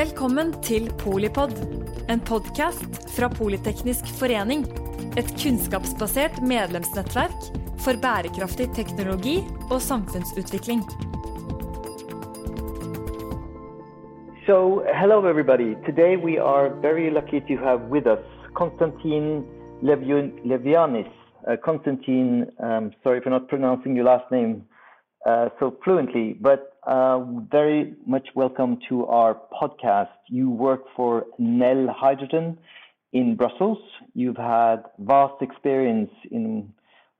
Velkommen til Polipod, en podkast fra Politeknisk forening. Et kunnskapsbasert medlemsnettverk for bærekraftig teknologi og samfunnsutvikling. So, hello everybody. Today we are very lucky to have with us Konstantin Levianis. Uh, Konstantin, um, sorry for not pronouncing your last name uh, so fluently, but uh, very much welcome to our podcast. You work for Nel Hydrogen in Brussels. You've had vast experience in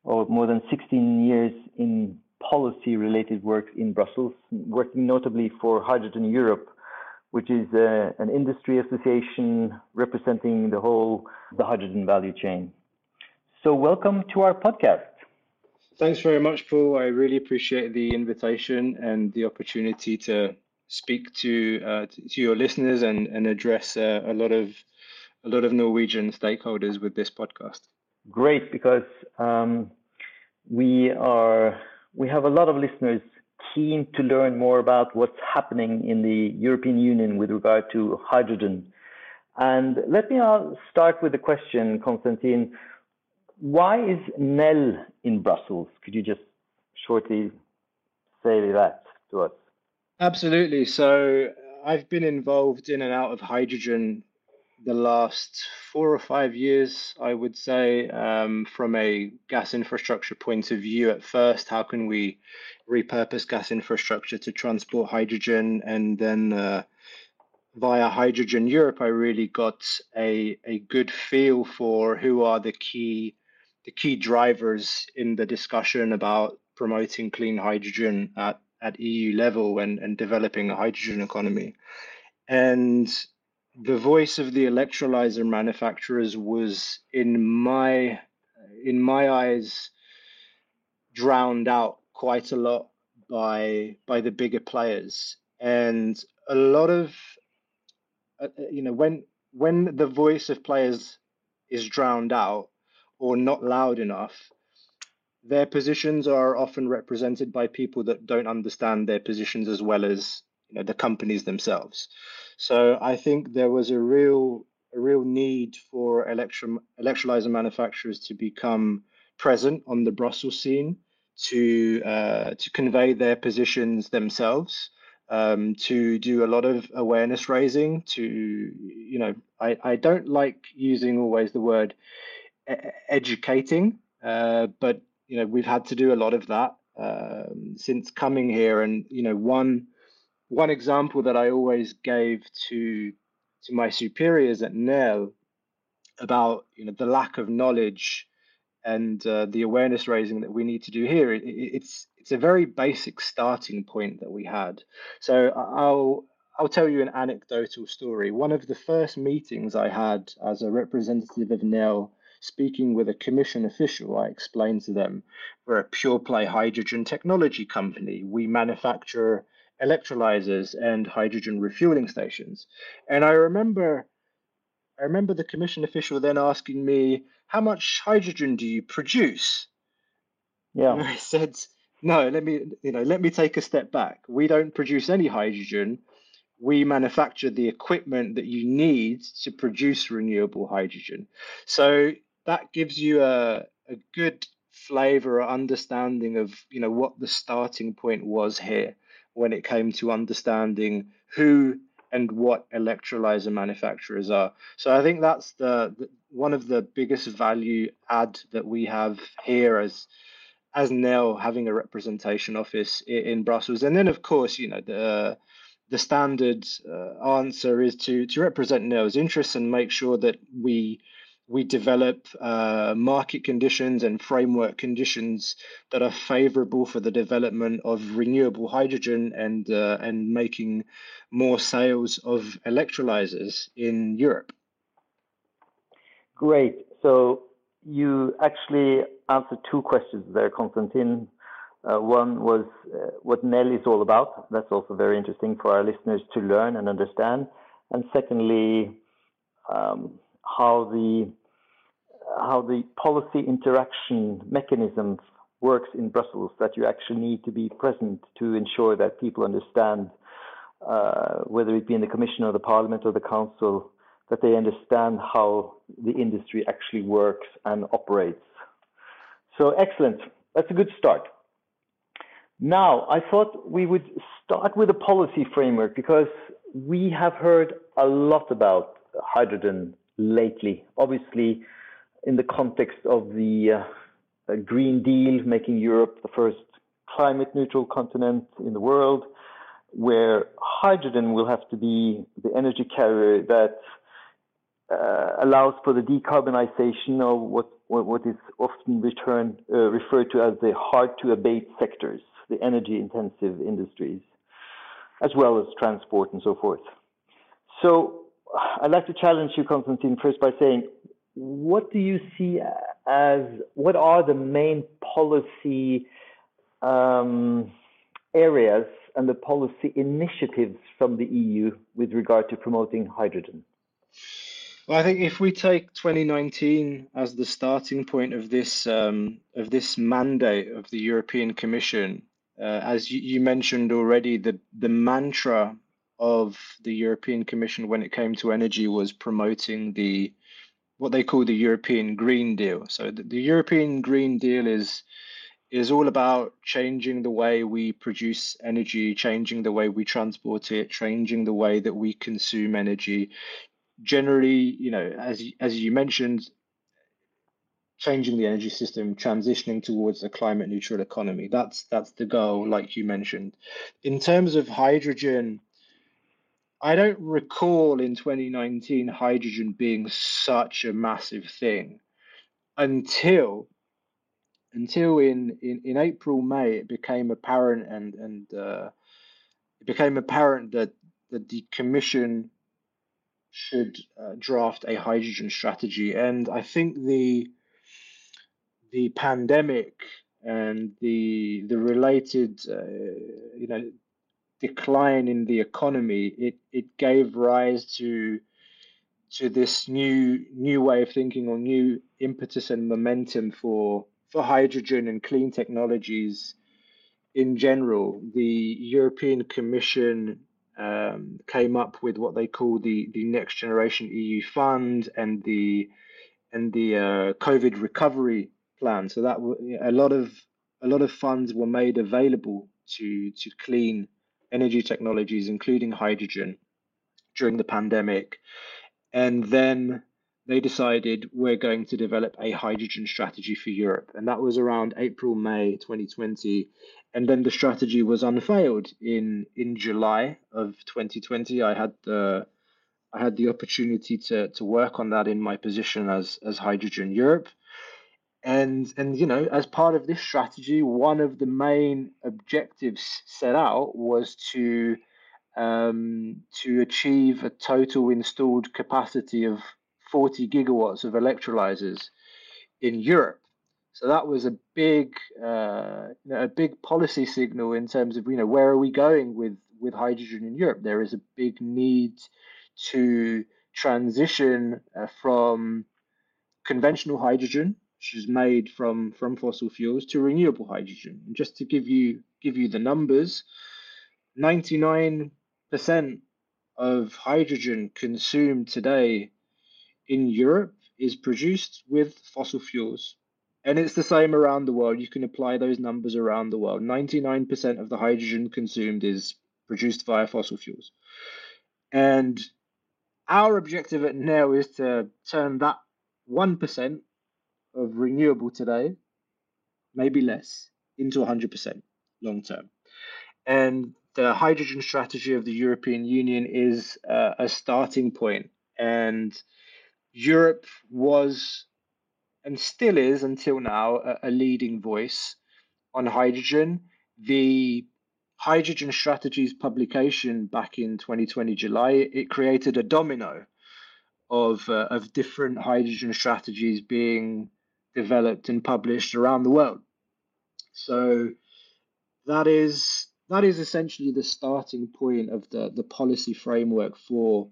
or more than 16 years in policy related work in Brussels, working notably for Hydrogen Europe, which is uh, an industry association representing the whole the hydrogen value chain. So welcome to our podcast. Thanks very much, Paal. I really appreciate the invitation and the opportunity to speak to uh, to your listeners and and address uh, a lot of a lot of Norwegian stakeholders with this podcast. Great, because um, we are we have a lot of listeners keen to learn more about what's happening in the European Union with regard to hydrogen. And let me start with a question, Konstantin why is Nel in Brussels? Could you just shortly say that to us? Absolutely. So I've been involved in and out of hydrogen the last four or five years, I would say, um, from a gas infrastructure point of view. At first, how can we repurpose gas infrastructure to transport hydrogen? And then uh, via Hydrogen Europe, I really got a, a good feel for who are the key the key drivers in the discussion about promoting clean hydrogen at, at EU level and, and developing a hydrogen economy. And the voice of the electrolyzer manufacturers was in my in my eyes drowned out quite a lot by by the bigger players and a lot of uh, you know when when the voice of players is drowned out or not loud enough, their positions are often represented by people that don't understand their positions as well as you know, the companies themselves. So I think there was a real a real need for electro, electrolyzer manufacturers to become present on the Brussels scene to uh, to convey their positions themselves. Um, to do a lot of awareness raising to you know I, I don't like using always the word educating, uh, but you know we've had to do a lot of that um, since coming here. And you know one one example that I always gave to to my superiors at NEL about you know the lack of knowledge and uh, the awareness raising that we need to do here it, it's it's a very basic starting point that we had so i'll i'll tell you an anecdotal story one of the first meetings i had as a representative of nel Speaking with a commission official, I explained to them we're a pure play hydrogen technology company. We manufacture electrolyzers and hydrogen refueling stations. And I remember I remember the commission official then asking me, How much hydrogen do you produce? Yeah. And I said, No, let me you know, let me take a step back. We don't produce any hydrogen we manufacture the equipment that you need to produce renewable hydrogen. So that gives you a, a good flavor or understanding of you know what the starting point was here when it came to understanding who and what electrolyzer manufacturers are. So I think that's the, the one of the biggest value add that we have here as as NEL having a representation office in, in Brussels. And then of course, you know, the the standard uh, answer is to to represent NEL's interests and make sure that we we develop uh, market conditions and framework conditions that are favorable for the development of renewable hydrogen and uh, and making more sales of electrolyzers in Europe. Great. So you actually answered two questions there, Konstantin. Uh, one was uh, what NEL is all about. That's also very interesting for our listeners to learn and understand. And secondly, um, how the how the policy interaction mechanism works in Brussels, that you actually need to be present to ensure that people understand uh, whether it be in the Commission or the Parliament or the Council, that they understand how the industry actually works and operates. So excellent. That's a good start. Now, I thought we would start with a policy framework because we have heard a lot about hydrogen lately. Obviously, in the context of the uh, Green Deal, making Europe the first climate neutral continent in the world, where hydrogen will have to be the energy carrier that uh, allows for the decarbonization of what, what, what is often return, uh, referred to as the hard to abate sectors, the energy intensive industries, as well as transport and so forth. So I'd like to challenge you, Konstantin, first by saying, what do you see as what are the main policy um, areas and the policy initiatives from the EU with regard to promoting hydrogen? Well, I think if we take 2019 as the starting point of this um, of this mandate of the European Commission, uh, as you, you mentioned already, the the mantra of the European Commission when it came to energy was promoting the what they call the European Green Deal. So the, the European Green Deal is is all about changing the way we produce energy, changing the way we transport it, changing the way that we consume energy. Generally, you know, as as you mentioned, changing the energy system, transitioning towards a climate neutral economy. That's that's the goal, like you mentioned. In terms of hydrogen, I don't recall in 2019 hydrogen being such a massive thing until until in, in, in April, May, it became apparent and, and uh, it became apparent that, that the Commission should uh, draft a hydrogen strategy. And I think the the pandemic and the the related uh, you know decline in the economy it it gave rise to to this new new way of thinking or new impetus and momentum for for hydrogen and clean technologies in general, the European Commission um, came up with what they call the, the Next Generation EU Fund and the and the uh, COVID recovery plan. So that a lot of a lot of funds were made available to to clean energy technologies, including hydrogen, during the pandemic, and then they decided we're going to develop a hydrogen strategy for Europe. And that was around April, May 2020. And then the strategy was unveiled in, in July of 2020. I had the I had the opportunity to, to work on that in my position as, as Hydrogen Europe. And and you know, as part of this strategy, one of the main objectives set out was to um, to achieve a total installed capacity of 40 gigawatts of electrolyzers in Europe. So that was a big, uh, you know, a big policy signal in terms of you know where are we going with with hydrogen in Europe. There is a big need to transition uh, from conventional hydrogen, which is made from from fossil fuels, to renewable hydrogen. And just to give you give you the numbers, 99% of hydrogen consumed today in Europe is produced with fossil fuels. And it's the same around the world. You can apply those numbers around the world. 99% of the hydrogen consumed is produced via fossil fuels. And our objective at NEL is to turn that 1% of renewable today, maybe less, into 100% long term. And the hydrogen strategy of the European Union is uh, a starting point. And Europe was and still is until now a, a leading voice on hydrogen. The hydrogen strategies publication back in 2020 July it created a domino of uh, of different hydrogen strategies being developed and published around the world. So that is that is essentially the starting point of the the policy framework for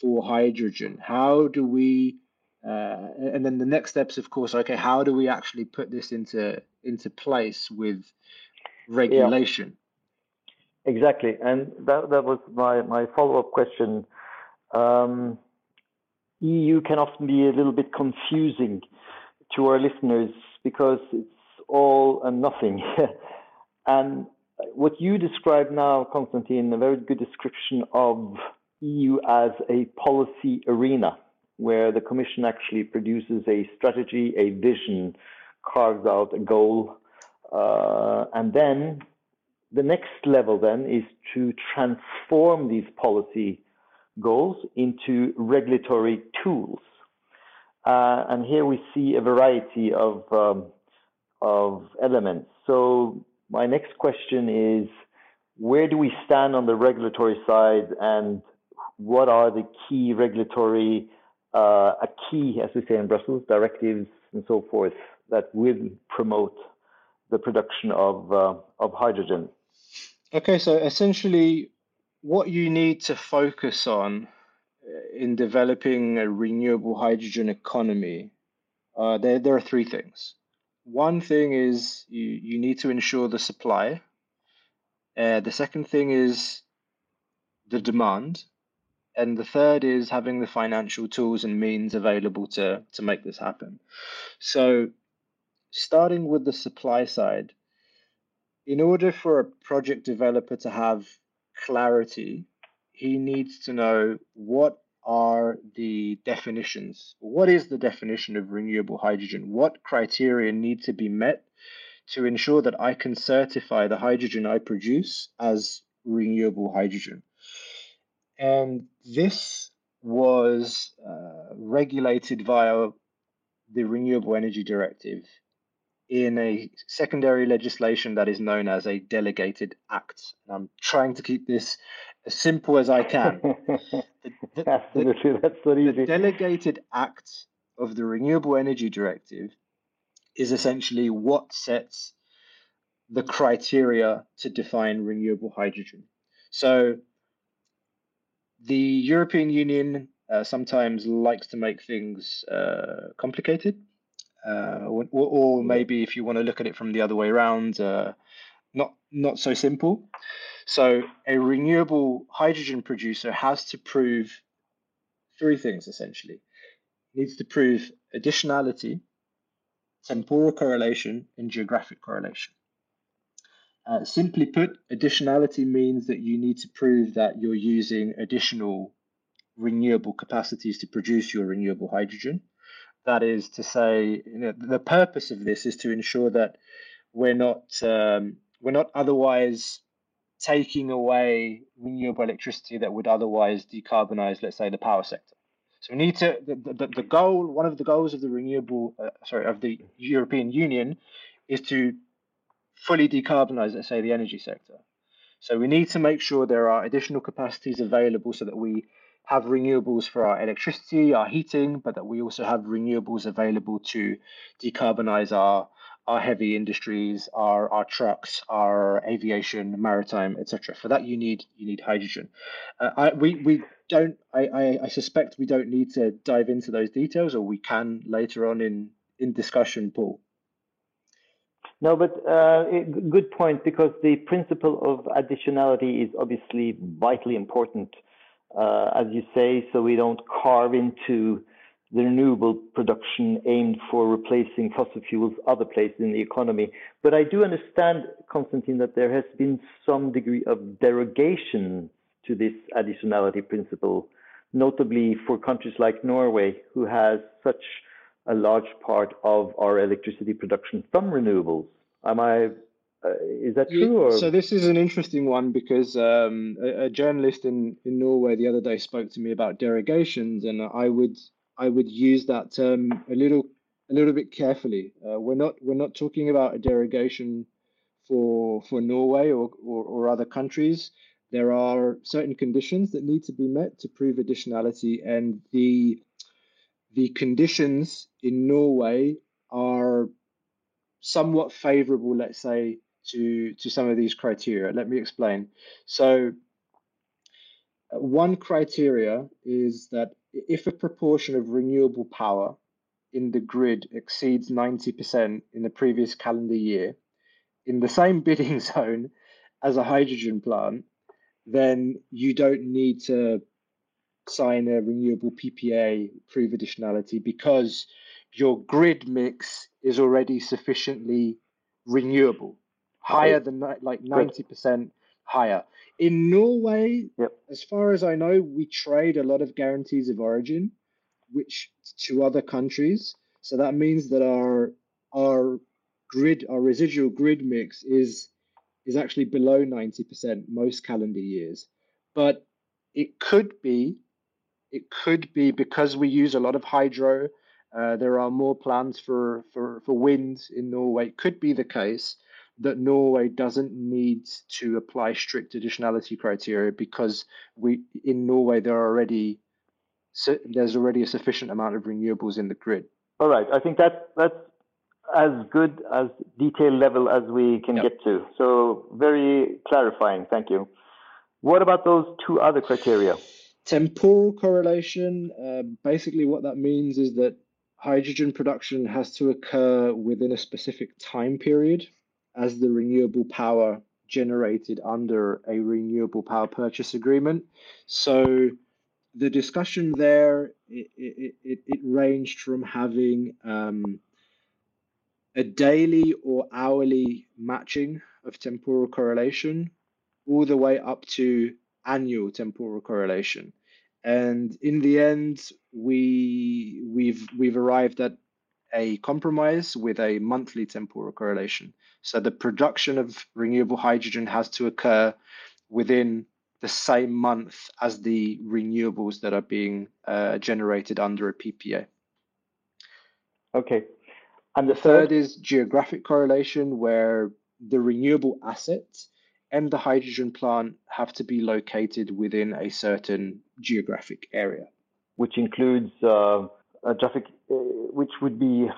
for hydrogen? How do we uh, and then the next steps, of course, okay, how do we actually put this into into place with regulation? Exactly, and that that was my my follow up question. Um, EU can often be a little bit confusing to our listeners because it's all and nothing. and what you describe now, Konstantin, a very good description of EU as a policy arena where the Commission actually produces a strategy, a vision, carves out a goal, uh, and then the next level then is to transform these policy goals into regulatory tools. Uh, and here we see a variety of, um, of elements. So my next question is, where do we stand on the regulatory side and what are the key regulatory, uh, a key, as we say in Brussels, directives and so forth that will promote the production of, uh, of hydrogen? Okay, so essentially, what you need to focus on in developing a renewable hydrogen economy, uh, there, there are three things. One thing is you, you need to ensure the supply. Uh, the second thing is the demand. And the third is having the financial tools and means available to, to make this happen. So, starting with the supply side, in order for a project developer to have clarity, he needs to know what are the definitions. What is the definition of renewable hydrogen? What criteria need to be met to ensure that I can certify the hydrogen I produce as renewable hydrogen? And this was uh, regulated via the Renewable Energy Directive in a secondary legislation that is known as a delegated act. And I'm trying to keep this as simple as I can. the, the, Absolutely, the, that's not easy. The delegated act of the Renewable Energy Directive is essentially what sets the criteria to define renewable hydrogen. So the European Union uh, sometimes likes to make things uh, complicated uh, or, or, maybe if you want to look at it from the other way around, uh, not not so simple. So a renewable hydrogen producer has to prove three things essentially. It needs to prove additionality, temporal correlation, and geographic correlation. Uh, simply put, additionality means that you need to prove that you're using additional renewable capacities to produce your renewable hydrogen. That is to say, you know, the purpose of this is to ensure that we're not um, we're not otherwise taking away renewable electricity that would otherwise decarbonize, let's say, the power sector. So we need to the, the, the goal, one of the goals of the renewable, uh, sorry, of the European Union, is to fully decarbonize, let's say, the energy sector. So we need to make sure there are additional capacities available so that we have renewables for our electricity, our heating, but that we also have renewables available to decarbonize our our heavy industries, our our trucks, our aviation, maritime, etc. For that, you need you need hydrogen. Uh, I, we we don't. I, I, I suspect we don't need to dive into those details, or we can later on in in discussion, Paal. No, but uh, good point because the principle of additionality is obviously vitally important uh, as you say, so we don't carve into the renewable production aimed for replacing fossil fuels other places in the economy. But I do understand, Konstantin, that there has been some degree of derogation to this additionality principle, notably for countries like Norway, who has such a large part of our electricity production from renewables. Am I uh, is that true? Or? So this is an interesting one because um, a, a, journalist in, in Norway the other day spoke to me about derogations, and I would I would use that term a little a little bit carefully. Uh, we're not we're not talking about a derogation for for Norway or, or, or other countries. There are certain conditions that need to be met to prove additionality, and the the conditions in Norway are somewhat favorable, let's say, to, to some of these criteria. Let me explain. So uh, one criteria is that if a proportion of renewable power in the grid exceeds 90% in the previous calendar year, in the same bidding zone, as a hydrogen plant, then you don't need to sign a renewable PPA, prove additionality, because your grid mix is already sufficiently renewable, higher than like 90% higher. In Norway, yep. as far as I know, we trade a lot of guarantees of origin, which to other countries. So that means that our our grid, our residual grid mix is is actually below 90% most calendar years. But it could be, it could be because we use a lot of hydro. Uh, there are more plans for, for, for wind in Norway. It could be the case that Norway doesn't need to apply strict additionality criteria because we in Norway there are already so there's already a sufficient amount of renewables in the grid. All right, I think that that's as good as detail level as we can yep. get to. So very clarifying. Thank you. What about those two other criteria? Temporal correlation. Uh, basically, what that means is that hydrogen production has to occur within a specific time period as the renewable power generated under a renewable power purchase agreement. So the discussion there it, it, it, it ranged from having um, a daily or hourly matching of temporal correlation all the way up to annual temporal correlation and in the end we we've we've arrived at a compromise with a monthly temporal correlation so the production of renewable hydrogen has to occur within the same month as the renewables that are being uh, generated under a PPA. Okay. And the third is geographic correlation, where the renewable asset and the hydrogen plant have to be located within a certain geographic area. Which includes uh, traffic, uh, which would be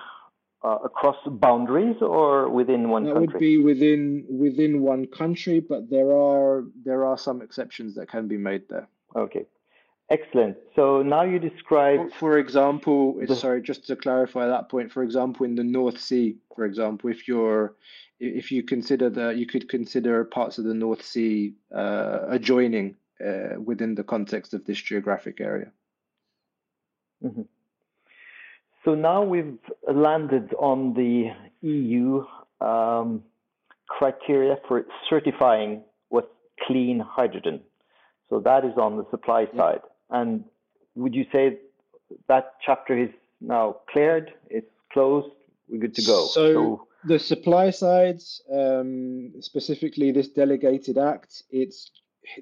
uh, across boundaries or within one that country? would be within within one country, but there are there are some exceptions that can be made there. Okay, excellent. So now you describe, for, for example, the... sorry, just to clarify that point. For example, in the North Sea, for example, if you're if you consider that you could consider parts of the North Sea uh, adjoining uh, within the context of this geographic area. Mm-hmm. So now we've landed on the EU um, criteria for certifying what's clean hydrogen. So that is on the supply side. And would you say that chapter is now cleared? It's closed. We're good to go. So, so the supply side, um, specifically this delegated act, it's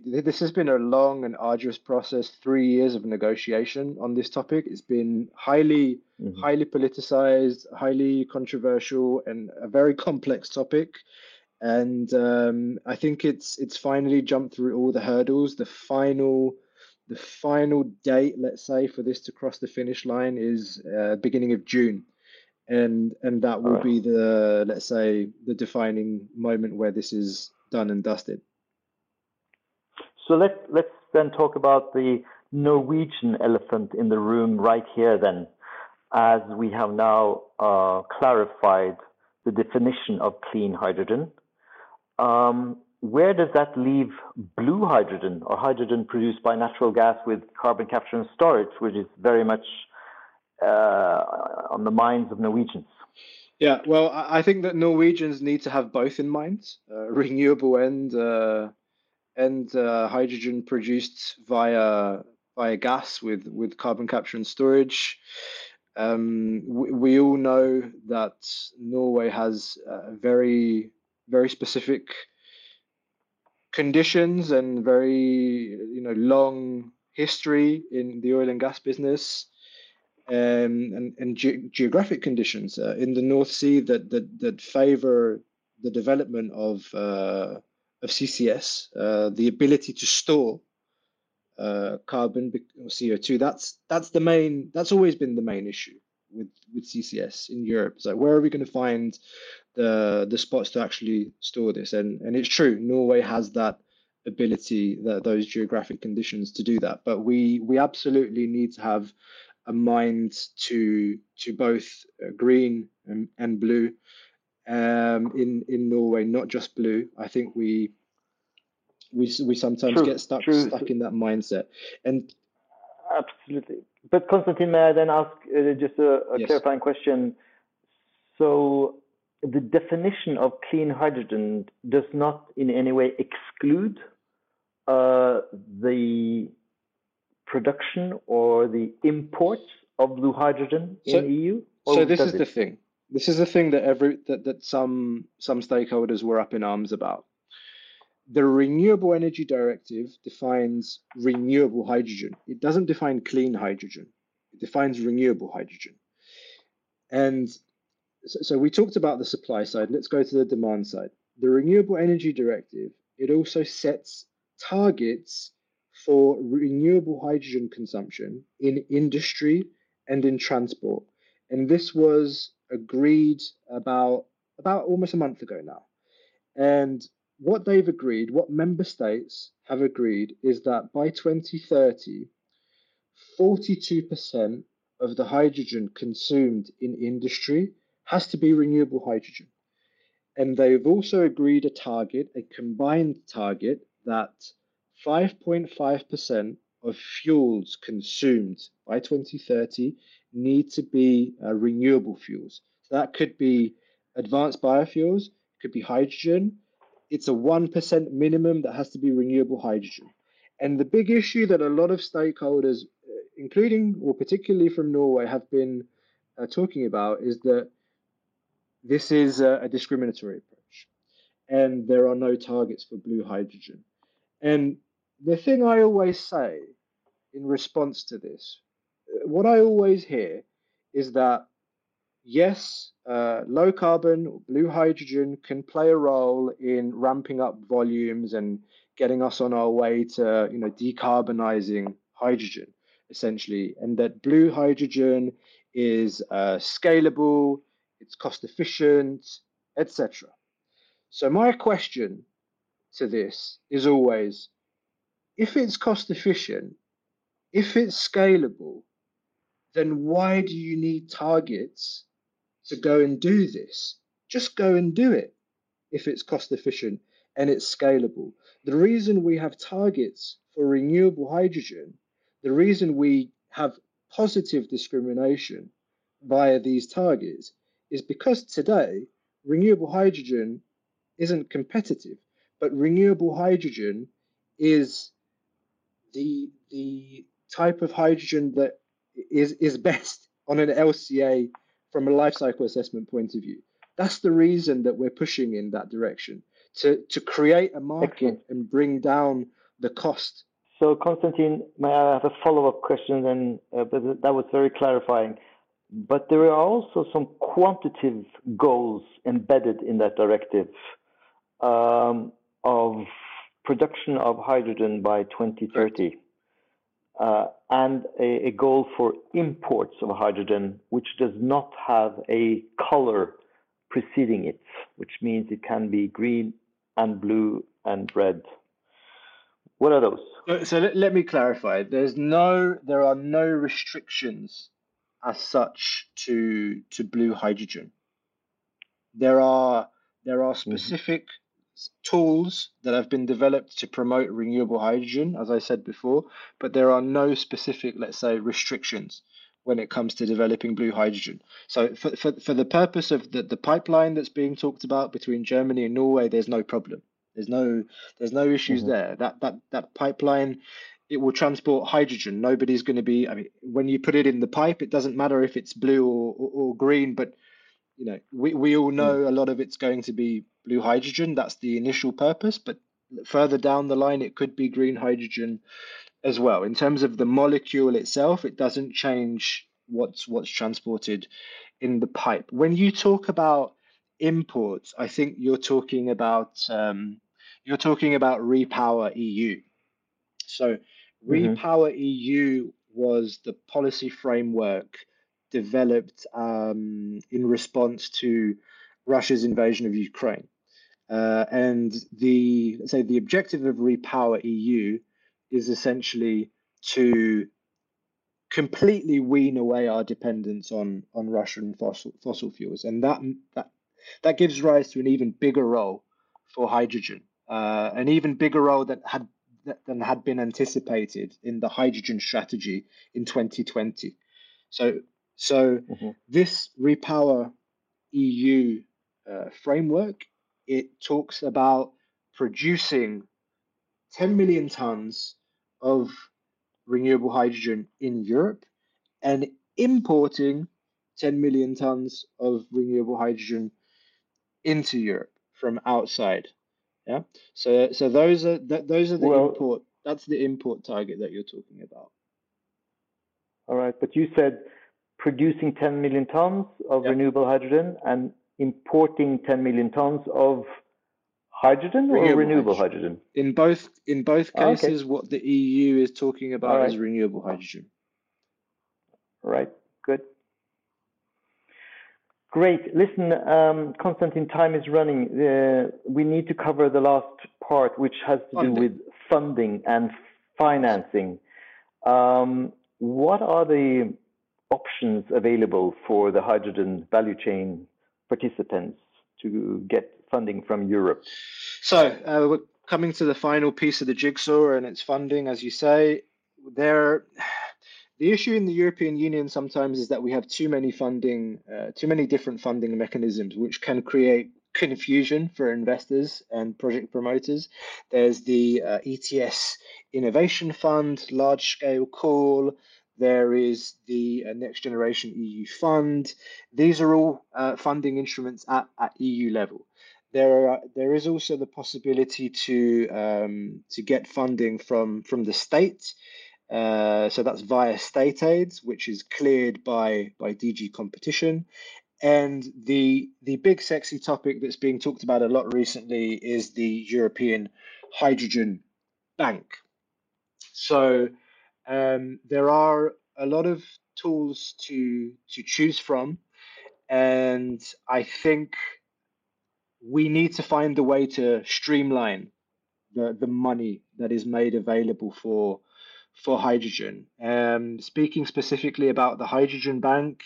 this has been a long and arduous process. Three years of negotiation on this topic. It's been highly, mm-hmm. highly politicized, highly controversial, and a very complex topic. And um, I think it's it's finally jumped through all the hurdles. The final, the final date, let's say, for this to cross the finish line is uh, beginning of June, and and that will be the let's say the defining moment where this is done and dusted. So let, let's then talk about the Norwegian elephant in the room right here, then, as we have now uh, clarified the definition of clean hydrogen. Um, where does that leave blue hydrogen or hydrogen produced by natural gas with carbon capture and storage, which is very much uh, on the minds of Norwegians? Yeah, well, I think that Norwegians need to have both in mind, uh, renewable and uh, and uh, hydrogen produced via via gas with with carbon capture and storage. Um, we, we, all know that Norway has uh, very very specific conditions and very you know long history in the oil and gas business. Um, and, and ge- geographic conditions uh, in the North Sea that that, that favor the development of uh, of CCS, uh, the ability to store uh, carbon or CO2. That's that's the main. That's always been the main issue with with CCS in Europe. It's like where are we going to find the the spots to actually store this? And and it's true, Norway has that ability, that those geographic conditions to do that. But we we absolutely need to have a mind to to both uh, green and, and blue um, in in Norway, not just blue. I think we we we sometimes true, get stuck true. stuck in that mindset and absolutely but Konstantin, may I then ask uh, just a, a yes. clarifying question? So the definition of clean hydrogen does not in any way exclude uh, the production or the imports of blue hydrogen in so, EU? So this is it? the thing. This is the thing that every that, that some some stakeholders were up in arms about. The Renewable Energy Directive defines renewable hydrogen. It doesn't define clean hydrogen. It defines renewable hydrogen. And so, so we talked about the supply side. Let's go to the demand side. The Renewable Energy Directive, it also sets targets for renewable hydrogen consumption in industry and in transport. And this was agreed about about almost a month ago now. And what they've agreed, what member states have agreed, is that by 2030, 42% of the hydrogen consumed in industry has to be renewable hydrogen. And they've also agreed a target, a combined target, that 5.5% of fuels consumed by 2030 need to be uh, renewable fuels. So that could be advanced biofuels, it could be hydrogen. It's a 1% minimum that has to be renewable hydrogen. And the big issue that a lot of stakeholders, uh, including or particularly from Norway, have been uh, talking about is that this is a, a discriminatory approach and there are no targets for blue hydrogen. And the thing I always say in response to this, uh, what I always hear is that yes, uh, low carbon blue hydrogen can play a role in ramping up volumes and getting us on our way to you know decarbonizing hydrogen essentially, and that blue hydrogen is uh, scalable, it's cost efficient, etc. So my question to this is always if it's cost efficient, if it's scalable, then why do you need targets to go and do this? Just go and do it if it's cost efficient and it's scalable. The reason we have targets for renewable hydrogen, the reason we have positive discrimination via these targets is because today renewable hydrogen isn't competitive, but renewable hydrogen is the the type of hydrogen that is is best on an LCA from a life cycle assessment point of view. That's the reason that we're pushing in that direction to to create a market Excellent. and bring down the cost. So, Konstantin, may I have a follow up question? Then, uh, but that was very clarifying. But there are also some quantitative goals embedded in that directive um, of production of hydrogen by 2030 uh, and a, a, goal for imports of hydrogen, which does not have a color preceding it, which means it can be green and blue and red. What are those? So, so let, let me clarify. There's no, there are no restrictions as such to to blue hydrogen. There are there are mm-hmm. specific mm-hmm tools that have been developed to promote renewable hydrogen, as I said before, but there are no specific, let's say, restrictions when it comes to developing blue hydrogen. So for, for, for the purpose of the, the pipeline that's being talked about between Germany and Norway, there's no problem. There's no there's no issues mm-hmm. there. That that that pipeline it will transport hydrogen. Nobody's going to be. I mean, when you put it in the pipe, it doesn't matter if it's blue or, or, or green, but you know, we, we all know mm. a lot of it's going to be blue hydrogen. That's the initial purpose, but further down the line, it could be green hydrogen as well. In terms of the molecule itself, it doesn't change what's what's transported in the pipe. When you talk about imports, I think you're talking about um, you're talking about REPowerEU. So mm-hmm. REPowerEU was the policy framework developed um, in response to Russia's invasion of Ukraine. Uh, and the say the objective of REPowerEU is essentially to completely wean away our dependence on on Russian fossil fossil fuels, and that that that gives rise to an even bigger role for hydrogen. uh, an even bigger role that had than had been anticipated in the hydrogen strategy in 2020. So, so mm-hmm. this Repower EU uh, framework it talks about producing 10 million tons of renewable hydrogen in Europe and importing 10 million tons of renewable hydrogen into Europe from outside. Yeah. So so those are that those are the well, import that's the import target that you're talking about. All right, but you said producing 10 million tons of yep. renewable hydrogen and importing 10 million tons of hydrogen renewable or renewable hydrogen. hydrogen? In both in both cases, okay. what the EU is talking about right. is renewable hydrogen. Right. Good. Great. Listen, um, Konstantin, time is running. Uh, we need to cover the last part, which has to funding. do with funding and financing. Um, what are the options available for the hydrogen value chain participants to get funding from Europe? So uh, we're coming to the final piece of the jigsaw, and it's funding, as you say. There, the issue in the European Union sometimes is that we have too many funding, uh, too many different funding mechanisms, which can create confusion for investors and project promoters. There's the uh, ETS Innovation Fund, large scale call. There is the uh, Next Generation EU Fund. These are all uh, funding instruments at, at EU level. There, are, there is also the possibility to um, to get funding from from the state. Uh, so that's via state aids, which is cleared by by DG competition. And the the big sexy topic that's being talked about a lot recently is the European Hydrogen Bank. So um, there are a lot of tools to to choose from, and I think we need to find a way to streamline the the money that is made available for for hydrogen. Um, speaking specifically about the hydrogen bank,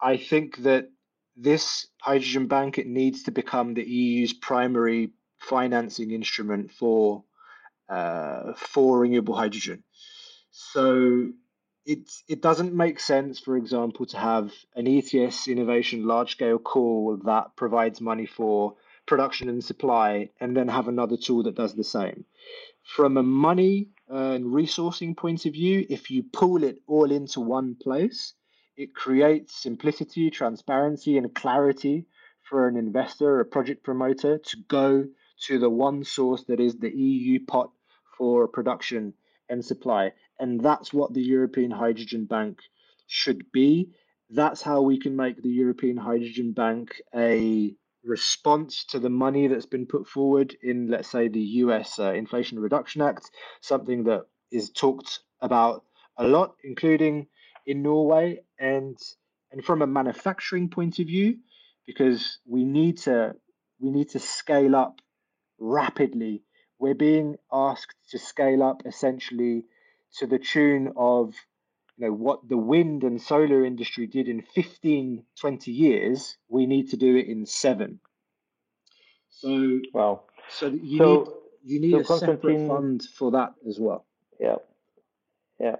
I think that this hydrogen bank it needs to become the EU's primary financing instrument for uh, for renewable hydrogen. So it it doesn't make sense, for example, to have an ETS innovation large scale call that provides money for production and supply, and then have another tool that does the same. From a money and resourcing point of view, if you pull it all into one place, it creates simplicity, transparency, and clarity for an investor, a project promoter to go to the one source that is the EU pot for production and supply. And that's what the European Hydrogen Bank should be. That's how we can make the European Hydrogen Bank a response to the money that's been put forward in, let's say, the US uh, Inflation Reduction Act, something that is talked about a lot, including in Norway. And and from a manufacturing point of view, because we need to we need to scale up rapidly we're being asked to scale up essentially to the tune of you know what the wind and solar industry did in 15 20 years we need to do it in 7 so well so you so, need you need so a separate fund for that as well. Yeah yeah.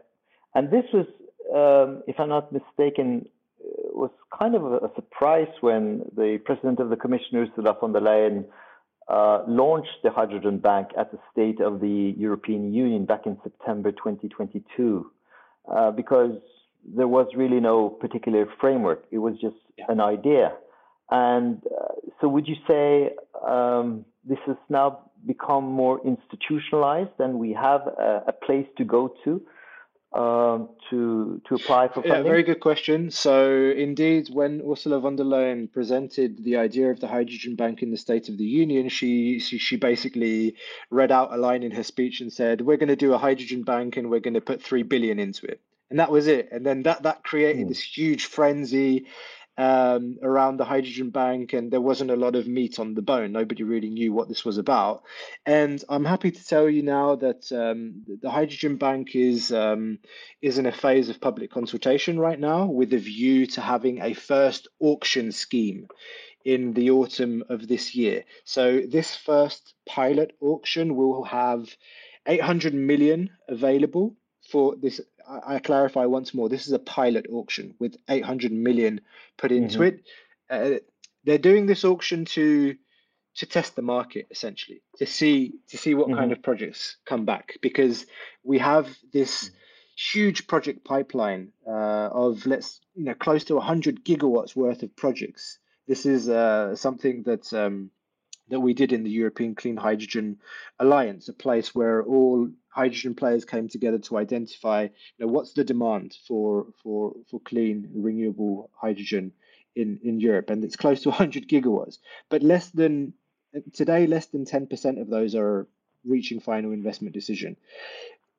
And this was um, if i'm not mistaken uh, was kind of a, a surprise when the president of the commission ursula von der leyen uh, launched the Hydrogen Bank at the State of the European Union back in September 2022, uh, because there was really no particular framework. It was just yeah. an idea. And uh, so, would you say um, this has now become more institutionalized and we have a, a place to go to? Um, to to apply for funding? Yeah, very good question. So indeed, when Ursula von der Leyen presented the idea of the hydrogen bank in the State of the Union, she she, she basically read out a line in her speech and said, "We're going to do a hydrogen bank and we're going to put three billion into it." And that was it. And then that that created mm. this huge frenzy um, around the hydrogen bank, and there wasn't a lot of meat on the bone. Nobody really knew what this was about. And I'm happy to tell you now that um, the hydrogen bank is um, is in a phase of public consultation right now, with a view to having a first auction scheme in the autumn of this year. So this first pilot auction will have 800 million available for this. I, I clarify once more. This is a pilot auction with 800 million put into mm-hmm. it. Uh, they're doing this auction to to test the market essentially to see to see what mm-hmm. kind of projects come back because we have this mm-hmm. huge project pipeline uh, of let's you know close to 100 gigawatts worth of projects this is uh, something that um, that we did in the European Clean Hydrogen Alliance, a place where all hydrogen players came together to identify, you know, what's the demand for for for clean renewable hydrogen in in Europe, and it's close to 100 gigawatts. But less than today, less than 10% of those are reaching final investment decision.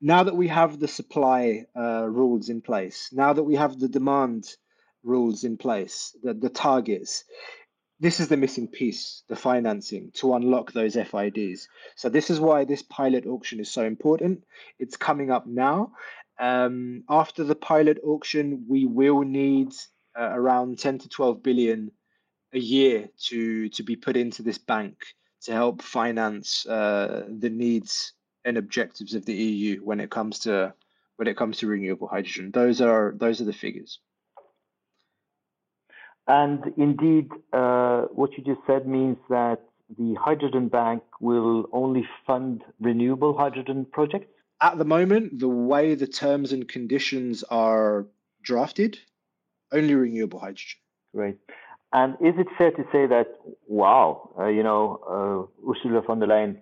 Now that we have the supply uh, rules in place, now that we have the demand rules in place, the, the targets, this is the missing piece, the financing to unlock those FIDs. So this is why this pilot auction is so important. It's coming up now. Um, after the pilot auction, we will need uh, around 10 to 12 billion a year to to be put into this bank to help finance uh, the needs and objectives of the EU when it comes to when it comes to renewable hydrogen. Those are those are the figures. And indeed, uh, what you just said means that the Hydrogen Bank will only fund renewable hydrogen projects? At the moment, the way the terms and conditions are drafted, only renewable hydrogen. Right. And is it fair to say that, wow, uh, you know, uh, Ursula von der Leyen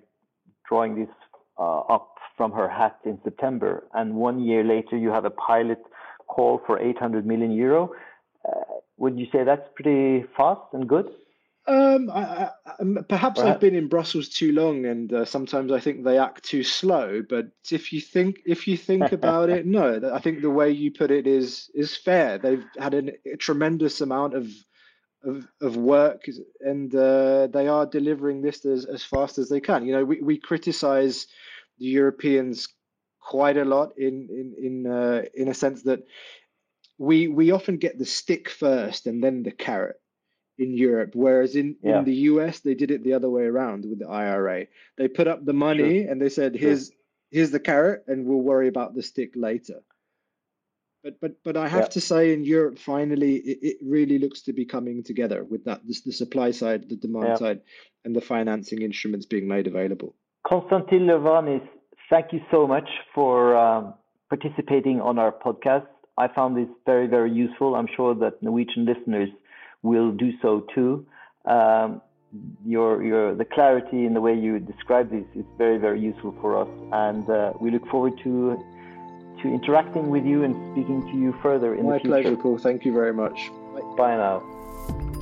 drawing this uh, up from her hat in September, and one year later you have a pilot call for 800 million euro? Would you say that's pretty fast and good? Um, I, I, perhaps I've been in Brussels too long, and uh, sometimes I think they act too slow. But if you think if you think about it, no, I think the way you put it is is fair. They've had an, a tremendous amount of of, of work, and uh, they are delivering this as, as fast as they can. You know, we, we criticize the Europeans quite a lot in in in uh, in a sense that we we often get the stick first and then the carrot in Europe, whereas in, yeah. in the US they did it the other way around with the IRA. They put up the money sure. and they said, "Here's sure. here's the carrot, and we'll worry about the stick later." But but but I have yeah. to say, in Europe, finally, it, it, really looks to be coming together with that this, the supply side, the demand yeah. side, and the financing instruments being made available. Constantine Levoyannis, thank you so much for um, participating on our podcast. I found this very, very useful. I'm sure that Norwegian listeners will do so too. Um, your, your, the clarity in the way you describe this is very, very useful for us, and uh, we look forward to to interacting with you and speaking to you further in My the future. My pleasure, Paal. Thank you very much. Bye. Bye now.